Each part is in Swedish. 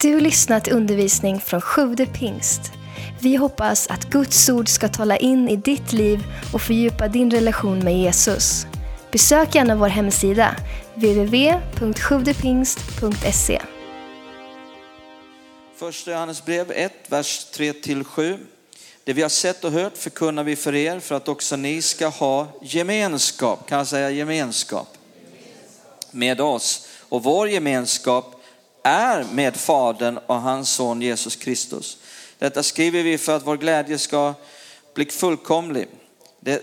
Du har lyssnat till undervisning från Sjude pingst. Vi hoppas att Guds ord ska tala in i ditt liv och fördjupa din relation med Jesus. Besök gärna vår hemsida, www.sjuvdepingst.se. Första Johannes brev 1, vers 3-7. Det vi har sett och hört förkunnar vi för er för att också ni ska ha gemenskap, kan jag säga gemenskap, med oss. Och vår gemenskap är med Fadern och hans son Jesus Kristus. Detta skriver vi för att vår glädje ska bli fullkomlig.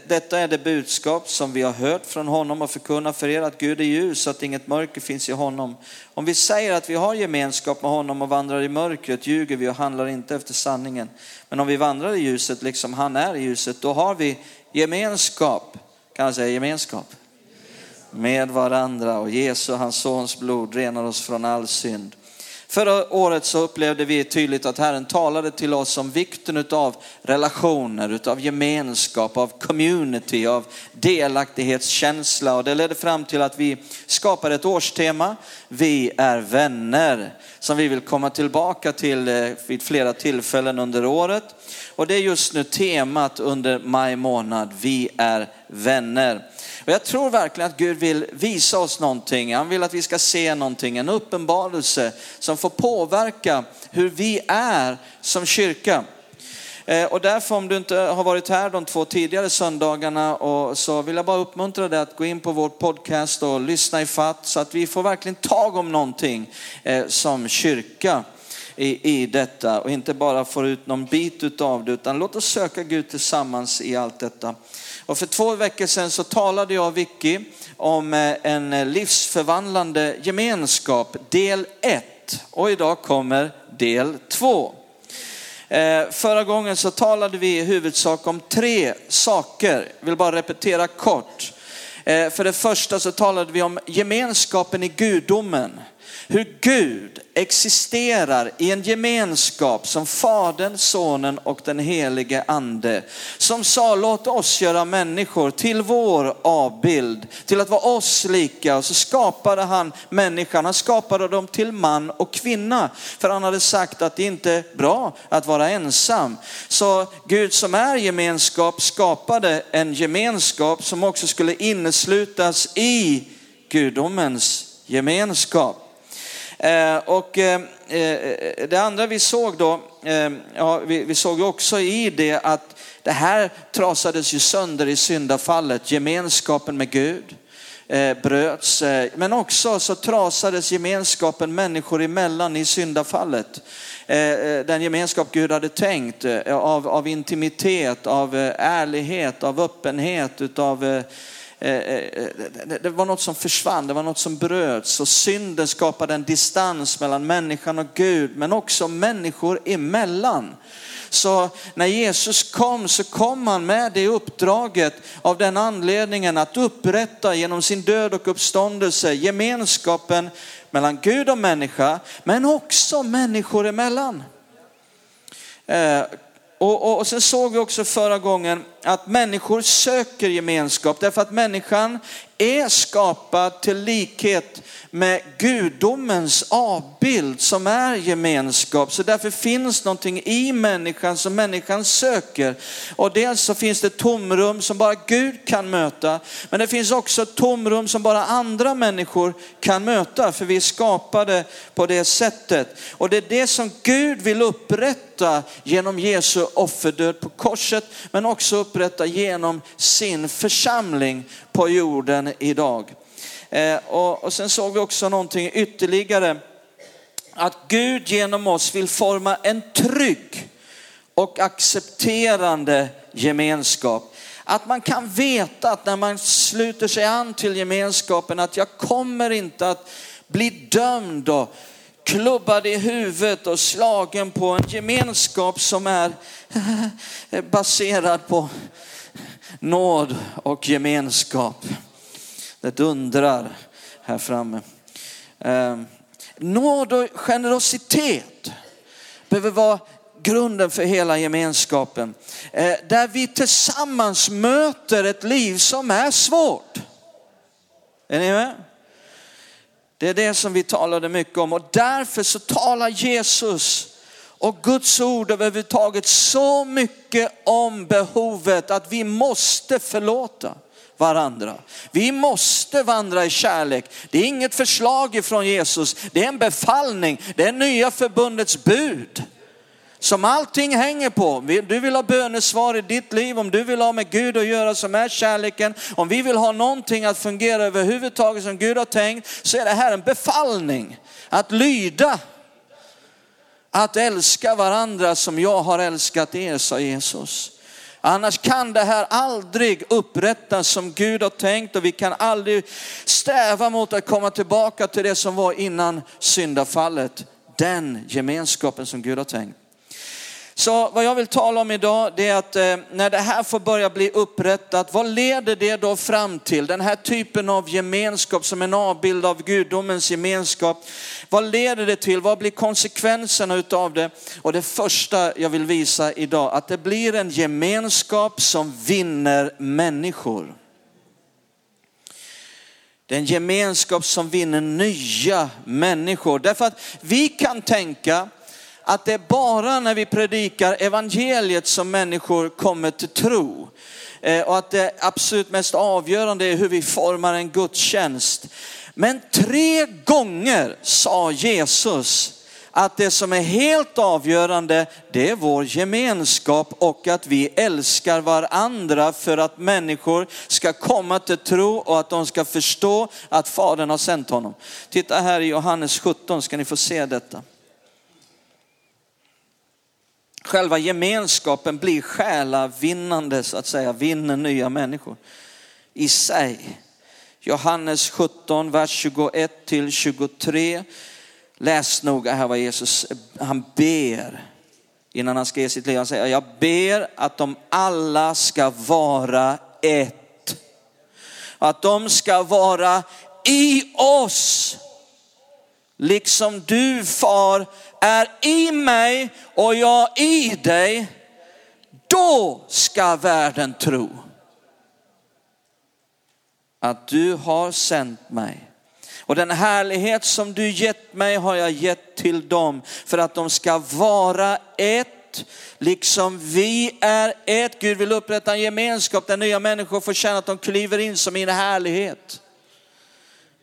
Detta är det budskap som vi har hört från honom och förkunnar för er att Gud är ljus så att inget mörker finns i honom. Om vi säger att vi har gemenskap med honom och vandrar i mörkret ljuger vi och handlar inte efter sanningen. Men om vi vandrar i ljuset liksom han är i ljuset, då har vi gemenskap. Kan jag säga gemenskap? Med varandra och Jesu, hans sons blod, renar oss från all synd. Förra året så upplevde vi tydligt att Herren talade till oss om vikten av relationer, av gemenskap, av community, av delaktighetskänsla. Och det ledde fram till att vi skapade ett årstema, Vi är vänner, som vi vill komma tillbaka till eh, vid flera tillfällen under året. Och det är just nu temat under maj månad, Vi är vänner. Och jag tror verkligen att Gud vill visa oss någonting. Han vill att vi ska se någonting, en uppenbarelse som får påverka hur vi är som kyrka. Eh, och därför om du inte har varit här de två tidigare söndagarna och så vill jag bara uppmuntra dig att gå in på vår podcast och lyssna i fatt så att vi får verkligen tag om någonting eh, som kyrka i, i detta och inte bara får ut någon bit utav det utan låt oss söka Gud tillsammans i allt detta. Och för två veckor sedan så talade jag och Vicky om eh, en eh, livsförvandlande gemenskap, del 1. Och idag kommer del 2. Eh, förra gången så talade vi i huvudsak om tre saker. Jag vill bara repetera kort. För det första så talade vi om gemenskapen i gudomen. Hur Gud existerar i en gemenskap som Fadern, Sonen och den helige Ande. Som sa, låt oss göra människor till vår avbild, till att vara oss lika. Och så skapade han människan, han skapade dem till man och kvinna. För han hade sagt att det inte är bra att vara ensam. Så Gud som är gemenskap skapade en gemenskap som också skulle inneslutas i gudomens gemenskap. Eh, och eh, eh, det andra vi såg då, ja, vi såg också i det att det här trasades ju sönder i syndafallet, gemenskapen med Gud bröts. Men också så trasades gemenskapen människor emellan i syndafallet. Den gemenskap Gud hade tänkt av, av intimitet, av ärlighet, av öppenhet, utav Eh, eh, eh, det var något som försvann, det var något som bröts och synden skapade en distans mellan människan och Gud, men också människor emellan. Så när Jesus kom så kom han med det uppdraget av den anledningen att upprätta genom sin död och uppståndelse gemenskapen mellan Gud och människa, men också människor emellan. Och, och, och sen såg vi också förra gången att människor söker gemenskap därför att människan är skapad till likhet med gudomens avbild som är gemenskap. Så därför finns någonting i människan som människan söker. Och dels så finns det tomrum som bara Gud kan möta. Men det finns också tomrum som bara andra människor kan möta. För vi är skapade på det sättet. Och det är det som Gud vill upprätta genom Jesu offerdöd på korset. Men också upprätta genom sin församling på jorden idag. Eh, och, och sen såg vi också någonting ytterligare, att Gud genom oss vill forma en trygg och accepterande gemenskap. Att man kan veta att när man sluter sig an till gemenskapen att jag kommer inte att bli dömd och klubbad i huvudet och slagen på en gemenskap som är baserad på nåd och gemenskap. Det dundrar här framme. Ehm, nåd och generositet behöver vara grunden för hela gemenskapen. Eh, där vi tillsammans möter ett liv som är svårt. Är ni med? Det är det som vi talade mycket om och därför så talar Jesus och Guds ord överhuvudtaget så mycket om behovet att vi måste förlåta varandra. Vi måste vandra i kärlek. Det är inget förslag ifrån Jesus, det är en befallning, det är nya förbundets bud som allting hänger på. Du vill ha bönesvar i ditt liv, om du vill ha med Gud att göra som är kärleken, om vi vill ha någonting att fungera överhuvudtaget som Gud har tänkt, så är det här en befallning. Att lyda, att älska varandra som jag har älskat er, sa Jesus. Annars kan det här aldrig upprättas som Gud har tänkt och vi kan aldrig sträva mot att komma tillbaka till det som var innan syndafallet. Den gemenskapen som Gud har tänkt. Så vad jag vill tala om idag det är att eh, när det här får börja bli upprättat, vad leder det då fram till? Den här typen av gemenskap som en avbild av gudomens gemenskap. Vad leder det till? Vad blir konsekvenserna utav det? Och det första jag vill visa idag, att det blir en gemenskap som vinner människor. Det är en gemenskap som vinner nya människor. Därför att vi kan tänka, att det är bara när vi predikar evangeliet som människor kommer till tro. Eh, och att det absolut mest avgörande är hur vi formar en gudstjänst. Men tre gånger sa Jesus att det som är helt avgörande, det är vår gemenskap och att vi älskar varandra för att människor ska komma till tro och att de ska förstå att Fadern har sänt honom. Titta här i Johannes 17 ska ni få se detta. Själva gemenskapen blir själavinnande så att säga, vinner nya människor i sig. Johannes 17, vers 21 till 23. Läs noga här vad Jesus, han ber innan han ska ge sitt liv. Han säger, jag ber att de alla ska vara ett. Att de ska vara i oss. Liksom du far är i mig och jag i dig, då ska världen tro att du har sänt mig. Och den härlighet som du gett mig har jag gett till dem för att de ska vara ett, liksom vi är ett. Gud vill upprätta en gemenskap där nya människor får känna att de kliver in som i en härlighet.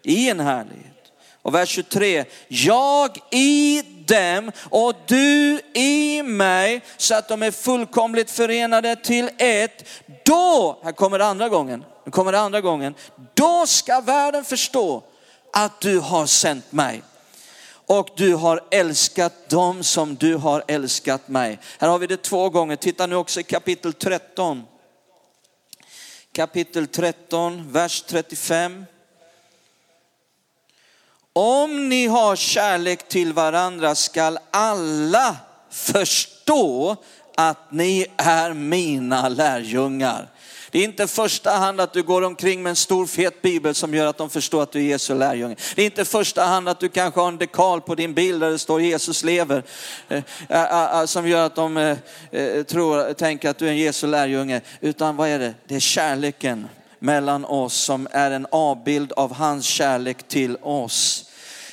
I en härlighet. Och vers 23, jag i dem och du i mig så att de är fullkomligt förenade till ett. Då, här kommer det andra gången, nu kommer det andra gången, då ska världen förstå att du har sänt mig och du har älskat dem som du har älskat mig. Här har vi det två gånger. Titta nu också i kapitel 13. Kapitel 13, vers 35. Om ni har kärlek till varandra skall alla förstå att ni är mina lärjungar. Det är inte i första hand att du går omkring med en stor fet bibel som gör att de förstår att du är Jesu lärjunge. Det är inte i första hand att du kanske har en dekal på din bil där det står Jesus lever. Eh, eh, eh, som gör att de tror, tänker att du är en Jesu lärjunge. Utan vad är det? Det är kärleken mellan oss som är en avbild av hans kärlek till oss.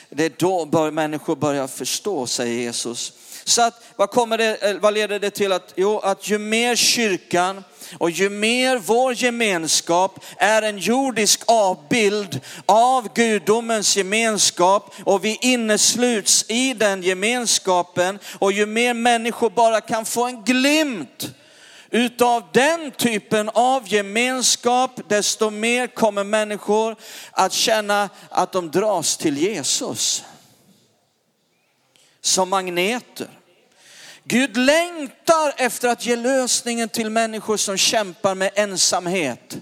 Det är då bör människor börja förstå, säger Jesus. Så att, vad, kommer det, eh, vad leder det till? Att, jo, att ju mer kyrkan och ju mer vår gemenskap är en jordisk avbild av gudomens gemenskap och vi innesluts i den gemenskapen och ju mer människor bara kan få en glimt Utav den typen av gemenskap, desto mer kommer människor att känna att de dras till Jesus. Som magneter. Gud längtar efter att ge lösningen till människor som kämpar med ensamhet.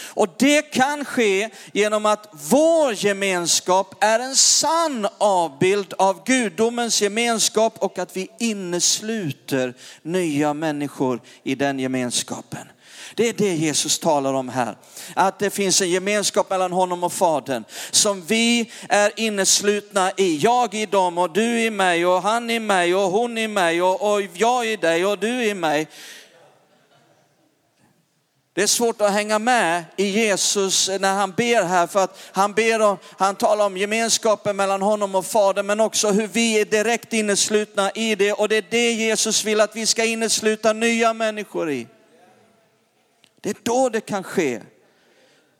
Och det kan ske genom att vår gemenskap är en sann avbild av gudomens gemenskap och att vi innesluter nya människor i den gemenskapen. Det är det Jesus talar om här. Att det finns en gemenskap mellan honom och Fadern som vi är inneslutna i. Jag i dem och du i mig och han i mig och hon i mig och, och jag i dig och du i mig. Det är svårt att hänga med i Jesus när han ber här för att han ber om, han talar om gemenskapen mellan honom och Fadern men också hur vi är direkt inneslutna i det och det är det Jesus vill att vi ska innesluta nya människor i. Det är då det kan ske.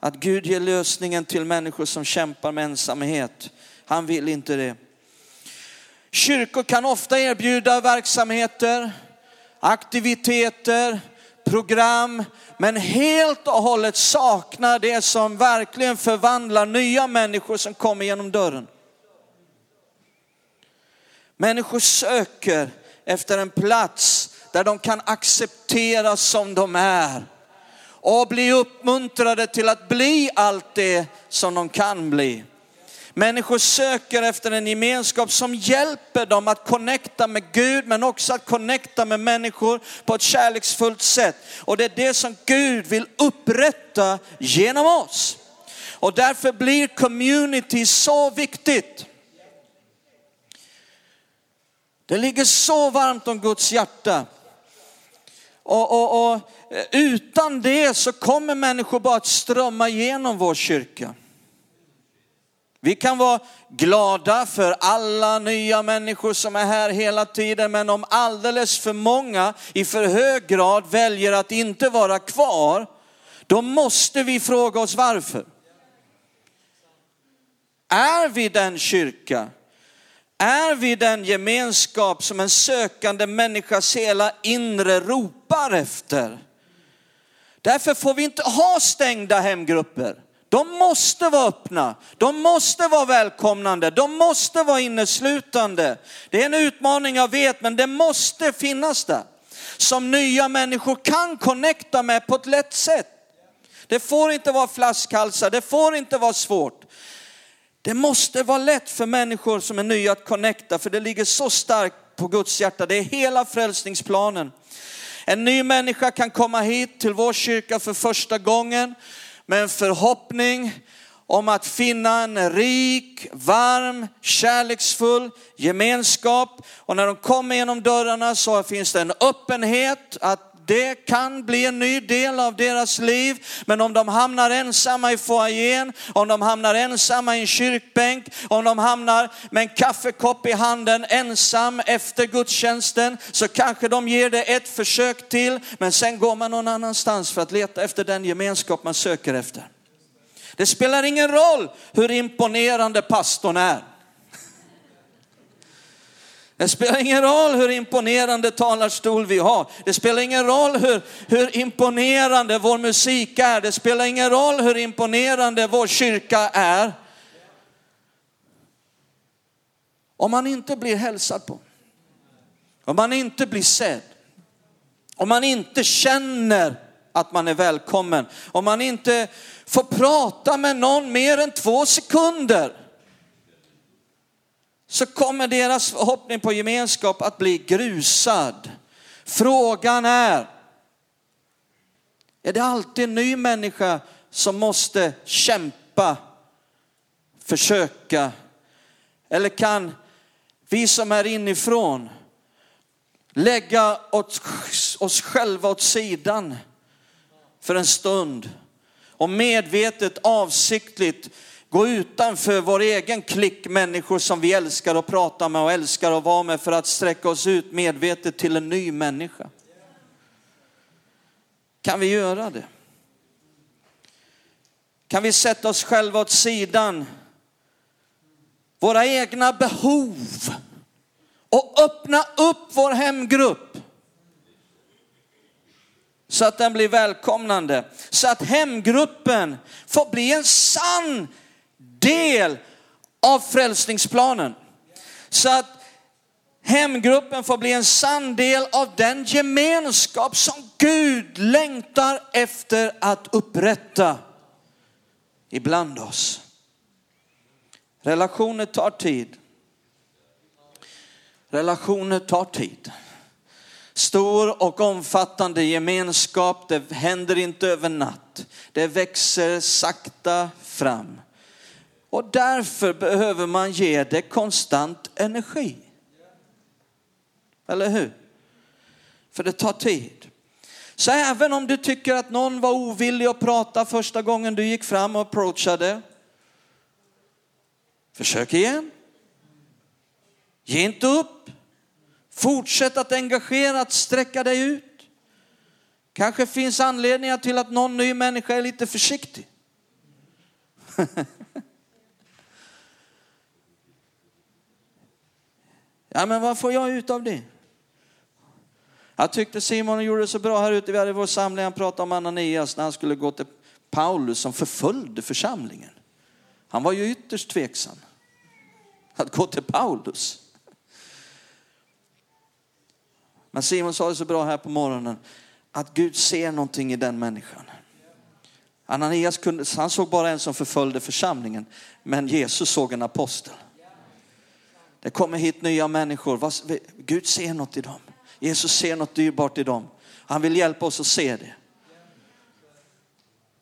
Att Gud ger lösningen till människor som kämpar med ensamhet. Han vill inte det. Kyrkor kan ofta erbjuda verksamheter, aktiviteter, program, men helt och hållet saknar det som verkligen förvandlar nya människor som kommer genom dörren. Människor söker efter en plats där de kan accepteras som de är och bli uppmuntrade till att bli allt det som de kan bli. Människor söker efter en gemenskap som hjälper dem att connecta med Gud men också att connecta med människor på ett kärleksfullt sätt. Och det är det som Gud vill upprätta genom oss. Och därför blir community så viktigt. Det ligger så varmt om Guds hjärta. Och, och, och eh, utan det så kommer människor bara att strömma igenom vår kyrka. Vi kan vara glada för alla nya människor som är här hela tiden, men om alldeles för många i för hög grad väljer att inte vara kvar, då måste vi fråga oss varför. Är vi den kyrka? Är vi den gemenskap som en sökande människas hela inre ropar efter? Därför får vi inte ha stängda hemgrupper. De måste vara öppna, de måste vara välkomnande, de måste vara inneslutande. Det är en utmaning jag vet, men det måste finnas där. Som nya människor kan connecta med på ett lätt sätt. Det får inte vara flaskhalsar, det får inte vara svårt. Det måste vara lätt för människor som är nya att connecta, för det ligger så starkt på Guds hjärta. Det är hela frälsningsplanen. En ny människa kan komma hit till vår kyrka för första gången med en förhoppning om att finna en rik, varm, kärleksfull gemenskap. Och när de kommer genom dörrarna så finns det en öppenhet att det kan bli en ny del av deras liv. Men om de hamnar ensamma i foajén, om de hamnar ensamma i en kyrkbänk, om de hamnar med en kaffekopp i handen ensam efter gudstjänsten, så kanske de ger det ett försök till, men sen går man någon annanstans för att leta efter den gemenskap man söker efter. Det spelar ingen roll hur imponerande pastorn är. Det spelar ingen roll hur imponerande talarstol vi har. Det spelar ingen roll hur, hur imponerande vår musik är. Det spelar ingen roll hur imponerande vår kyrka är. Om man inte blir hälsad på, om man inte blir sedd, om man inte känner att man är välkommen, om man inte får prata med någon mer än två sekunder, så kommer deras förhoppning på gemenskap att bli grusad. Frågan är, är det alltid en ny människa som måste kämpa, försöka? Eller kan vi som är inifrån lägga oss själva åt sidan för en stund och medvetet, avsiktligt gå utanför vår egen klick människor som vi älskar att prata med och älskar att vara med för att sträcka oss ut medvetet till en ny människa. Kan vi göra det? Kan vi sätta oss själva åt sidan, våra egna behov och öppna upp vår hemgrupp så att den blir välkomnande. Så att hemgruppen får bli en sann del av frälsningsplanen. Så att hemgruppen får bli en sann del av den gemenskap som Gud längtar efter att upprätta ibland oss. Relationer tar tid. Relationer tar tid. Stor och omfattande gemenskap, det händer inte över natt. Det växer sakta fram. Och därför behöver man ge det konstant energi. Eller hur? För det tar tid. Så även om du tycker att någon var ovillig att prata första gången du gick fram och approachade, försök igen. Ge inte upp. Fortsätt att engagera, att sträcka dig ut. Kanske finns anledningar till att någon ny människa är lite försiktig. ja, men vad får jag ut av det? Jag tyckte Simon gjorde det så bra här ute. Vi hade vår samling, han pratade om Ananias när han skulle gå till Paulus som förföljde församlingen. Han var ju ytterst tveksam att gå till Paulus. Men Simon sa det så bra här på morgonen att Gud ser någonting i den människan. Ananias kunde, han såg bara en som förföljde församlingen, men Jesus såg en apostel. Det kommer hit nya människor, Gud ser något i dem. Jesus ser något dyrbart i dem. Han vill hjälpa oss att se det.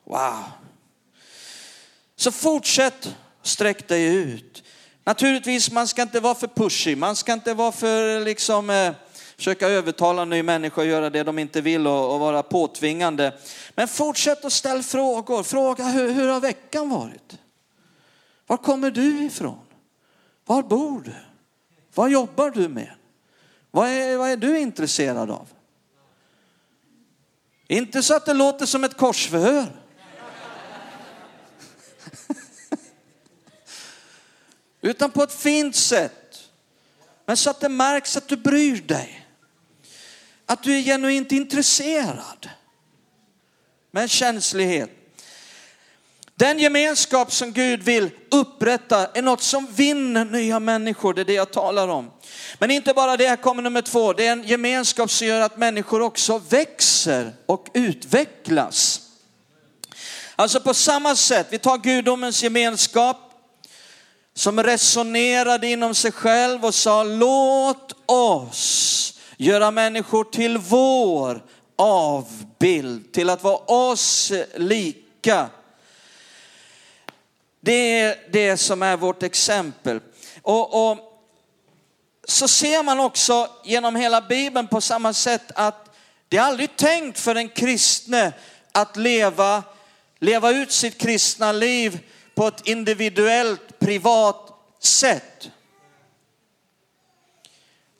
Wow. Så fortsätt sträck dig ut. Naturligtvis, man ska inte vara för pushy, man ska inte vara för liksom eh, försöka övertala en ny människa att göra det de inte vill och, och vara påtvingande. Men fortsätt att ställa frågor. Fråga hur, hur har veckan varit? Var kommer du ifrån? Var bor du? Vad jobbar du med? Vad är, vad är du intresserad av? Inte så att det låter som ett korsförhör. Utan på ett fint sätt. Men så att det märks att du bryr dig. Att du är genuint intresserad. Med känslighet. Den gemenskap som Gud vill upprätta är något som vinner nya människor, det är det jag talar om. Men inte bara det, här kommer nummer två, det är en gemenskap som gör att människor också växer och utvecklas. Alltså på samma sätt, vi tar gudomens gemenskap som resonerade inom sig själv och sa låt oss göra människor till vår avbild, till att vara oss lika. Det är det som är vårt exempel. Och, och, så ser man också genom hela Bibeln på samma sätt att det är aldrig tänkt för en kristne att leva, leva ut sitt kristna liv på ett individuellt, privat sätt.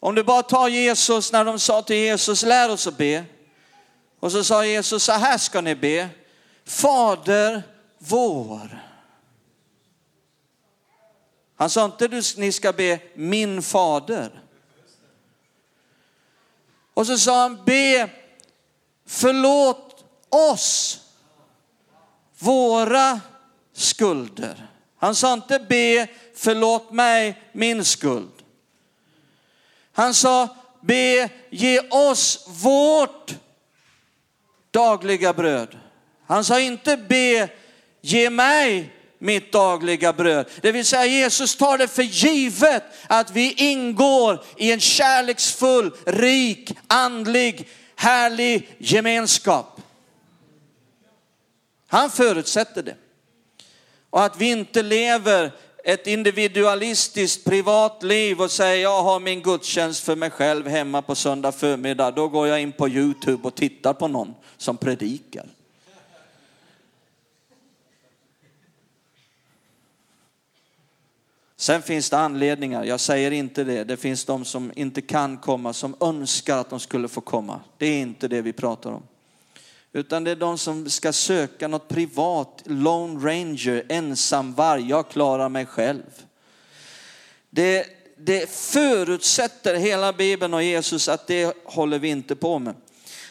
Om du bara tar Jesus när de sa till Jesus, lär oss att be. Och så sa Jesus, så här ska ni be. Fader vår. Han sa inte att ni ska be min fader. Och så sa han, be förlåt oss våra skulder. Han sa inte be förlåt mig min skuld. Han sa be ge oss vårt dagliga bröd. Han sa inte be ge mig mitt dagliga bröd. Det vill säga Jesus tar det för givet att vi ingår i en kärleksfull, rik, andlig, härlig gemenskap. Han förutsätter det. Och att vi inte lever ett individualistiskt privat liv och säger jag har min gudstjänst för mig själv hemma på söndag förmiddag. Då går jag in på Youtube och tittar på någon som predikar. Sen finns det anledningar, jag säger inte det. Det finns de som inte kan komma, som önskar att de skulle få komma. Det är inte det vi pratar om. Utan det är de som ska söka något privat, Lone Ranger, ensam varg, jag klarar mig själv. Det, det förutsätter hela Bibeln och Jesus att det håller vi inte på med.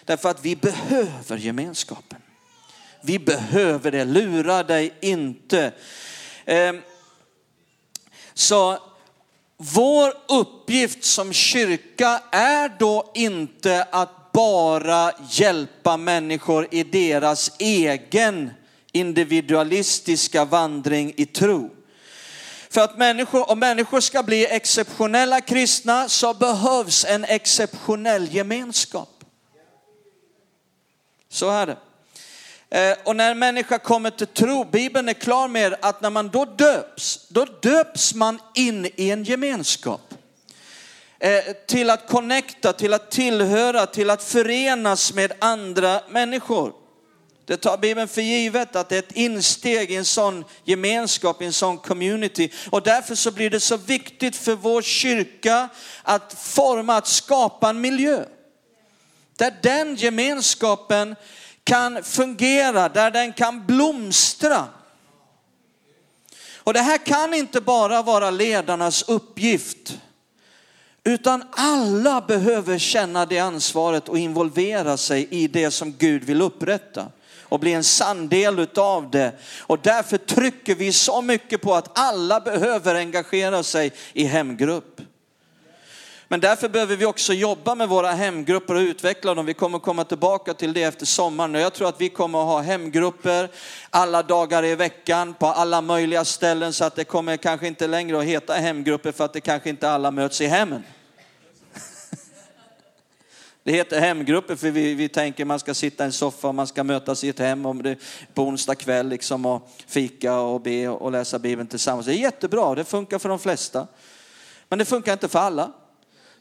Därför att vi behöver gemenskapen. Vi behöver det, lura dig inte. Ehm, så vår uppgift som kyrka är då inte att bara hjälpa människor i deras egen individualistiska vandring i tro. För att människor, om människor ska bli exceptionella kristna så behövs en exceptionell gemenskap. Så är det. Eh, och när en människa kommer till tro, Bibeln är klar med att när man då döps, då döps man in i en gemenskap. Eh, till att connecta, till att tillhöra, till att förenas med andra människor. Det tar Bibeln för givet att det är ett insteg i en sån gemenskap, i en sån community. Och därför så blir det så viktigt för vår kyrka att forma, att skapa en miljö. Där den gemenskapen kan fungera, där den kan blomstra. Och det här kan inte bara vara ledarnas uppgift. Utan alla behöver känna det ansvaret och involvera sig i det som Gud vill upprätta och bli en sann del utav det. Och därför trycker vi så mycket på att alla behöver engagera sig i hemgrupp. Men därför behöver vi också jobba med våra hemgrupper och utveckla dem. Vi kommer komma tillbaka till det efter sommaren. Jag tror att vi kommer att ha hemgrupper alla dagar i veckan på alla möjliga ställen så att det kommer kanske inte längre att heta hemgrupper för att det kanske inte alla möts i hemmen. Det heter hemgrupper för vi, vi tänker man ska sitta i en soffa och man ska mötas i ett hem om det, på onsdag kväll liksom och fika och be och läsa Bibeln tillsammans. Det är jättebra, det funkar för de flesta. Men det funkar inte för alla.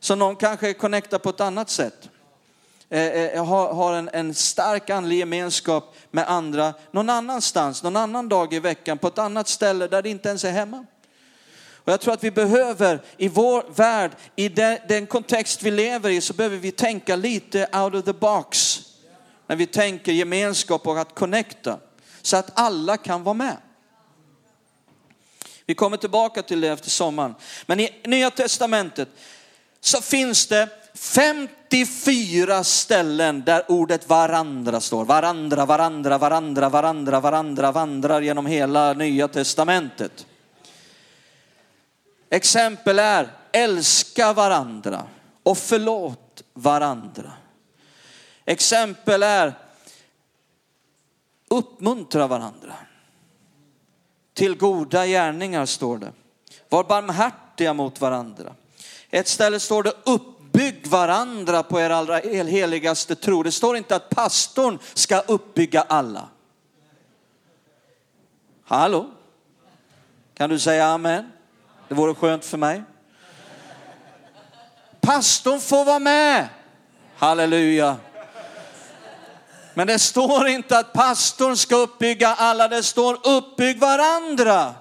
Så någon kanske connectar på ett annat sätt. Eh, eh, eh, har, har en, en stark andlig gemenskap med andra någon annanstans, någon annan dag i veckan, på ett annat ställe där det inte ens är hemma. Och jag tror att vi behöver i vår värld, i de, den kontext vi lever i, så behöver vi tänka lite out of the box. När vi tänker gemenskap och att connecta. Så att alla kan vara med. Vi kommer tillbaka till det efter sommaren. Men i Nya Testamentet så finns det 54 ställen där ordet varandra står. Varandra, varandra, varandra, varandra, varandra vandrar genom hela Nya Testamentet. Exempel är älska varandra och förlåt varandra. Exempel är uppmuntra varandra. Till goda gärningar står det. Var barmhärtiga mot varandra. Ett ställe står det uppbygg varandra på er allra heligaste tro. Det står inte att pastorn ska uppbygga alla. Hallå? Kan du säga amen? Det vore skönt för mig. Pastorn får vara med. Halleluja. Men det står inte att pastorn ska uppbygga alla, det står uppbygg varandra.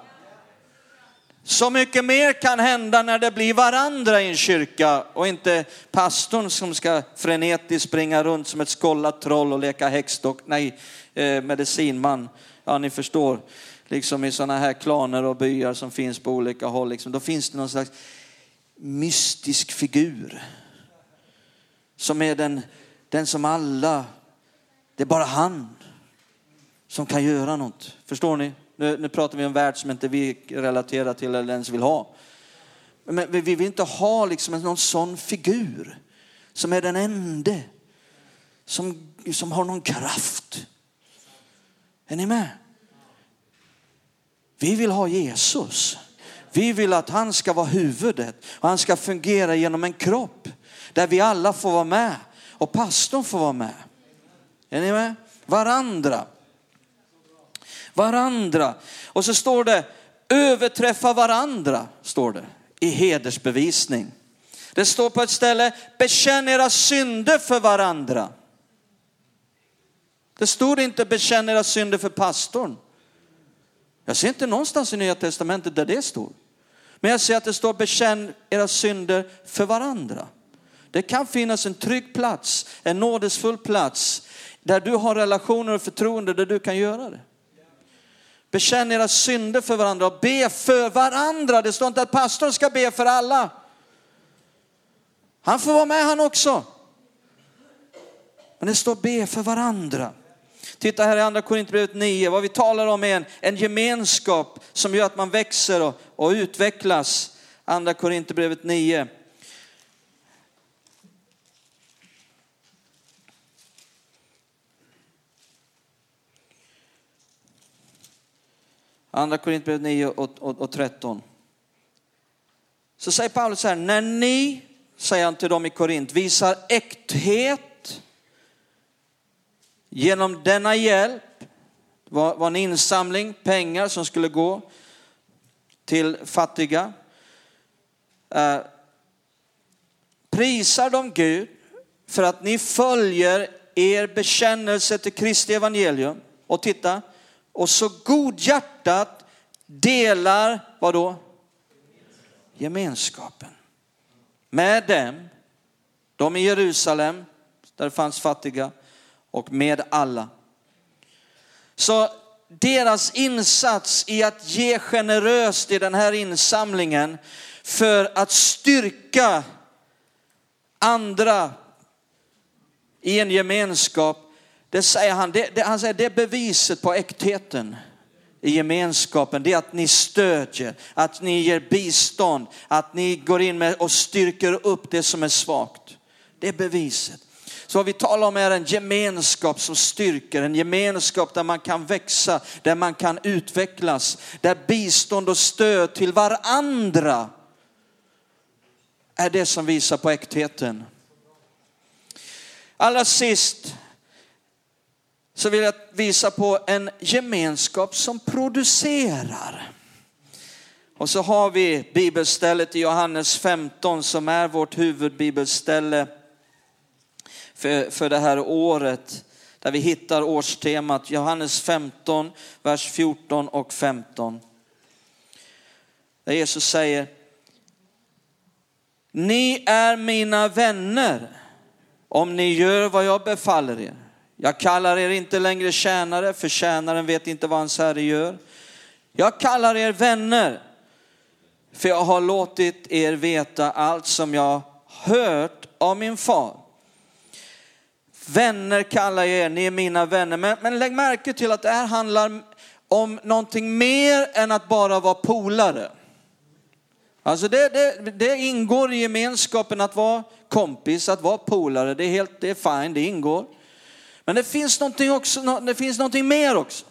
Så mycket mer kan hända när det blir varandra i en kyrka och inte pastorn som ska frenetiskt springa runt som ett skållat troll och leka häxdock, nej, eh, medicinman. Ja, ni förstår liksom i sådana här klaner och byar som finns på olika håll, liksom, då finns det någon slags mystisk figur. Som är den, den som alla, det är bara han som kan göra något. Förstår ni? Nu, nu pratar vi om en värld som inte vi relaterar till eller ens vill ha. Men vi vill inte ha liksom någon sån figur som är den enda som, som har någon kraft. Är ni med? Vi vill ha Jesus. Vi vill att han ska vara huvudet och han ska fungera genom en kropp där vi alla får vara med och pastorn får vara med. Är ni med? Varandra. Varandra. Och så står det överträffa varandra, står det i hedersbevisning. Det står på ett ställe, bekänn era synder för varandra. Det stod inte bekänn era synder för pastorn. Jag ser inte någonstans i Nya Testamentet där det står. Men jag ser att det står bekänn era synder för varandra. Det kan finnas en trygg plats, en nådesfull plats där du har relationer och förtroende där du kan göra det. Bekänn era synder för varandra och be för varandra. Det står inte att pastorn ska be för alla. Han får vara med han också. Men det står be för varandra. Titta här i andra Korinthierbrevet 9, vad vi talar om är en, en gemenskap som gör att man växer och, och utvecklas. Andra Korinthierbrevet 9. Andra Korintierbrevet 9 och, och, och 13. Så säger Paulus så här, när ni, säger han till dem i Korint, visar äkthet Genom denna hjälp var, var en insamling pengar som skulle gå till fattiga. Eh, prisar de Gud för att ni följer er bekännelse till Kristi evangelium. Och titta, och så godhjärtat delar, vad då? Gemenskapen. Med dem, de i Jerusalem, där det fanns fattiga, och med alla. Så deras insats i att ge generöst i den här insamlingen för att styrka andra i en gemenskap, det säger han, det, det, han säger det är beviset på äktheten i gemenskapen. Det är att ni stödjer, att ni ger bistånd, att ni går in med och styrker upp det som är svagt. Det är beviset. Så vad vi talar om är en gemenskap som styrker, en gemenskap där man kan växa, där man kan utvecklas, där bistånd och stöd till varandra är det som visar på äktheten. Allra sist så vill jag visa på en gemenskap som producerar. Och så har vi bibelstället i Johannes 15 som är vårt huvudbibelställe för, för det här året. Där vi hittar årstemat Johannes 15, vers 14 och 15. Där Jesus säger, ni är mina vänner om ni gör vad jag befaller er. Jag kallar er inte längre tjänare, för tjänaren vet inte vad hans herre gör. Jag kallar er vänner, för jag har låtit er veta allt som jag hört av min far. Vänner kallar jag er, ni är mina vänner. Men, men lägg märke till att det här handlar om någonting mer än att bara vara polare. Alltså det, det, det, ingår i gemenskapen att vara kompis, att vara polare. Det är helt, det är fine, det ingår. Men det finns någonting också, det finns någonting mer också.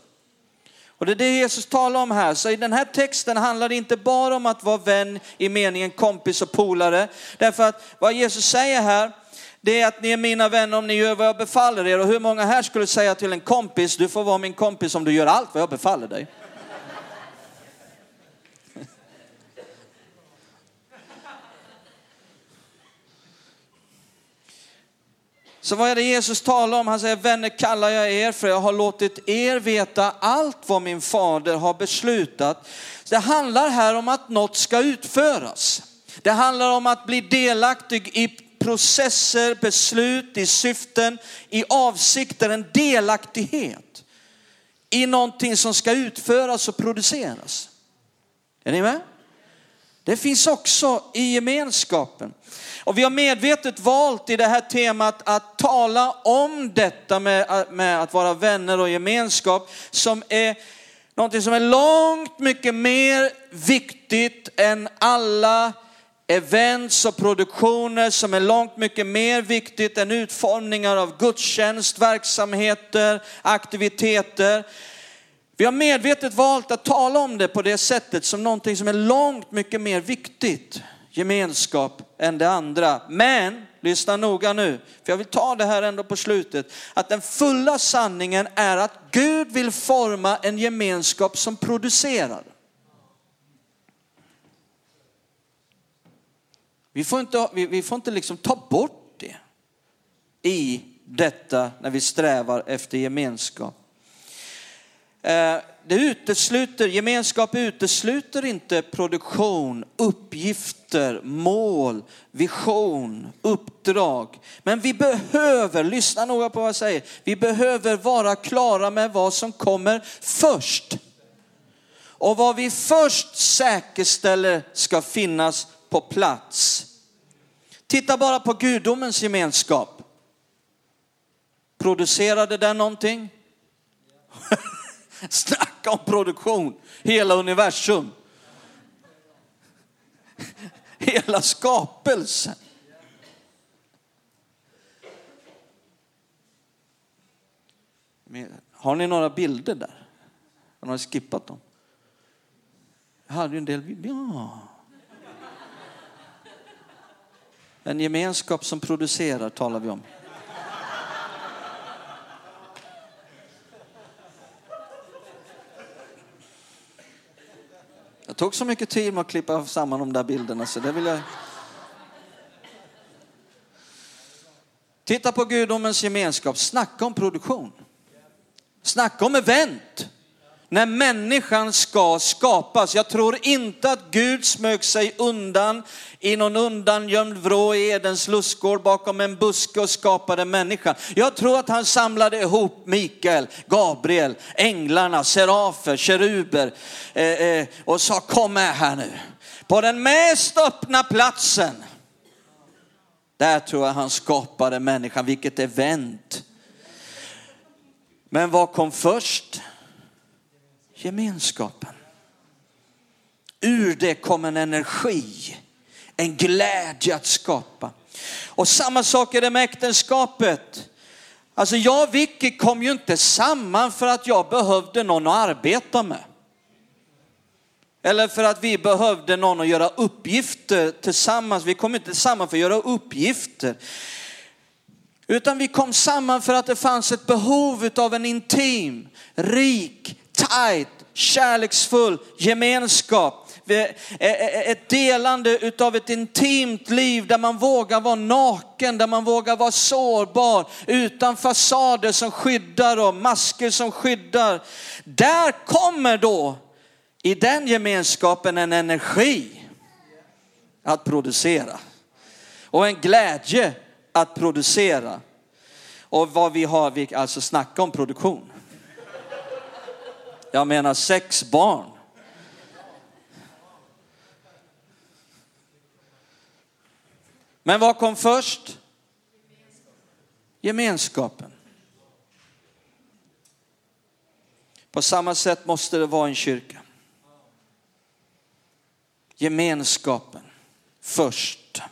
Och det är det Jesus talar om här. Så i den här texten handlar det inte bara om att vara vän i meningen kompis och polare. Därför att vad Jesus säger här, det är att ni är mina vänner om ni gör vad jag befaller er. Och hur många här skulle säga till en kompis, du får vara min kompis om du gör allt vad jag befaller dig. Så vad är det Jesus talar om? Han säger, vänner kallar jag er för jag har låtit er veta allt vad min fader har beslutat. Det handlar här om att något ska utföras. Det handlar om att bli delaktig i processer, beslut, i syften, i avsikter, en delaktighet i någonting som ska utföras och produceras. Är ni med? Det finns också i gemenskapen. Och vi har medvetet valt i det här temat att tala om detta med, med att vara vänner och gemenskap som är någonting som är långt mycket mer viktigt än alla events och produktioner som är långt mycket mer viktigt än utformningar av gudstjänst, verksamheter, aktiviteter. Vi har medvetet valt att tala om det på det sättet som någonting som är långt mycket mer viktigt gemenskap än det andra. Men, lyssna noga nu, för jag vill ta det här ändå på slutet, att den fulla sanningen är att Gud vill forma en gemenskap som producerar. Vi får inte, vi, vi får inte liksom ta bort det i detta när vi strävar efter gemenskap. Eh, det utesluter, gemenskap utesluter inte produktion, uppgifter, mål, vision, uppdrag. Men vi behöver, lyssna noga på vad jag säger, vi behöver vara klara med vad som kommer först. Och vad vi först säkerställer ska finnas på plats. Titta bara på gudomens gemenskap. Producerade den någonting? Snacka om produktion, hela universum. Hela skapelsen. Har ni några bilder där? Har ni skippat dem? Jag hade ju en del, ja. En gemenskap som producerar talar vi om. Jag tog så mycket tid med att klippa samman de där bilderna så det vill jag... Titta på gudomens gemenskap. Snacka om produktion. Snacka om event. När människan ska skapas. Jag tror inte att Gud smög sig undan i någon undangömd vrå i Edens lustgård bakom en buske och skapade människan. Jag tror att han samlade ihop Mikael, Gabriel, änglarna, serafer, keruber eh, eh, och sa kom med här nu. På den mest öppna platsen. Där tror jag han skapade människan, vilket event. Men vad kom först? Gemenskapen. Ur det kom en energi, en glädje att skapa. Och samma sak är det med äktenskapet. Alltså jag och Vicky kom ju inte samman för att jag behövde någon att arbeta med. Eller för att vi behövde någon att göra uppgifter tillsammans. Vi kom inte samman för att göra uppgifter. Utan vi kom samman för att det fanns ett behov av en intim, rik, tight, kärleksfull gemenskap. Ett delande utav ett intimt liv där man vågar vara naken, där man vågar vara sårbar, utan fasader som skyddar och masker som skyddar. Där kommer då i den gemenskapen en energi att producera och en glädje att producera. Och vad vi har, vi alltså snacka om produktion. Jag menar sex barn. Men vad kom först? Gemenskapen. På samma sätt måste det vara en kyrka gemenskapen först.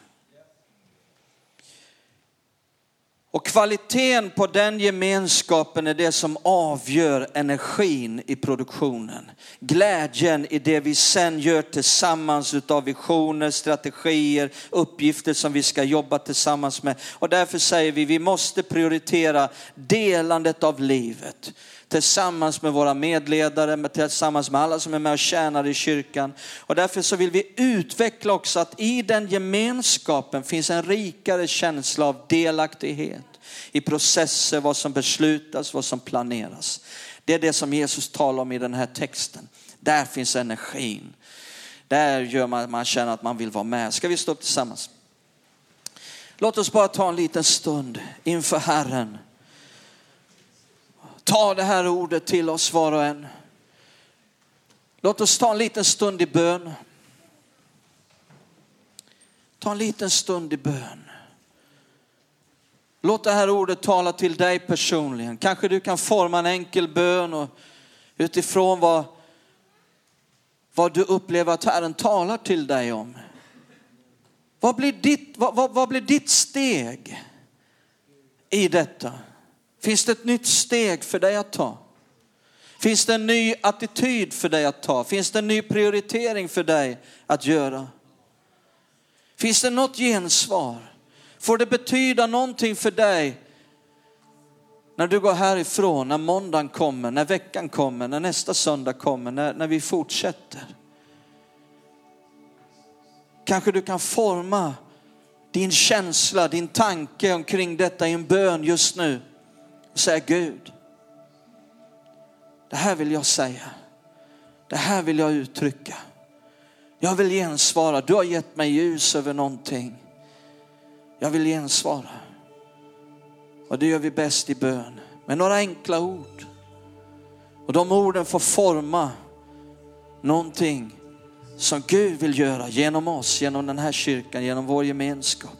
Och kvaliteten på den gemenskapen är det som avgör energin i produktionen. Glädjen i det vi sen gör tillsammans utav visioner, strategier, uppgifter som vi ska jobba tillsammans med. Och därför säger vi, vi måste prioritera delandet av livet tillsammans med våra medledare, tillsammans med alla som är med och tjänar i kyrkan. Och därför så vill vi utveckla också att i den gemenskapen finns en rikare känsla av delaktighet i processer, vad som beslutas, vad som planeras. Det är det som Jesus talar om i den här texten. Där finns energin. Där gör man, att man känner att man vill vara med. Ska vi stå upp tillsammans? Låt oss bara ta en liten stund inför Herren ta det här ordet till oss var och en. Låt oss ta en liten stund i bön. Ta en liten stund i bön. Låt det här ordet tala till dig personligen. Kanske du kan forma en enkel bön och utifrån vad, vad du upplever att Herren talar till dig om. Vad blir ditt, vad, vad, vad blir ditt steg i detta? Finns det ett nytt steg för dig att ta? Finns det en ny attityd för dig att ta? Finns det en ny prioritering för dig att göra? Finns det något gensvar? Får det betyda någonting för dig när du går härifrån, när måndagen kommer, när veckan kommer, när nästa söndag kommer, när, när vi fortsätter? Kanske du kan forma din känsla, din tanke omkring detta i en bön just nu och säga Gud, det här vill jag säga. Det här vill jag uttrycka. Jag vill gensvara. Du har gett mig ljus över någonting. Jag vill gensvara. Och det gör vi bäst i bön med några enkla ord. Och de orden får forma någonting som Gud vill göra genom oss, genom den här kyrkan, genom vår gemenskap.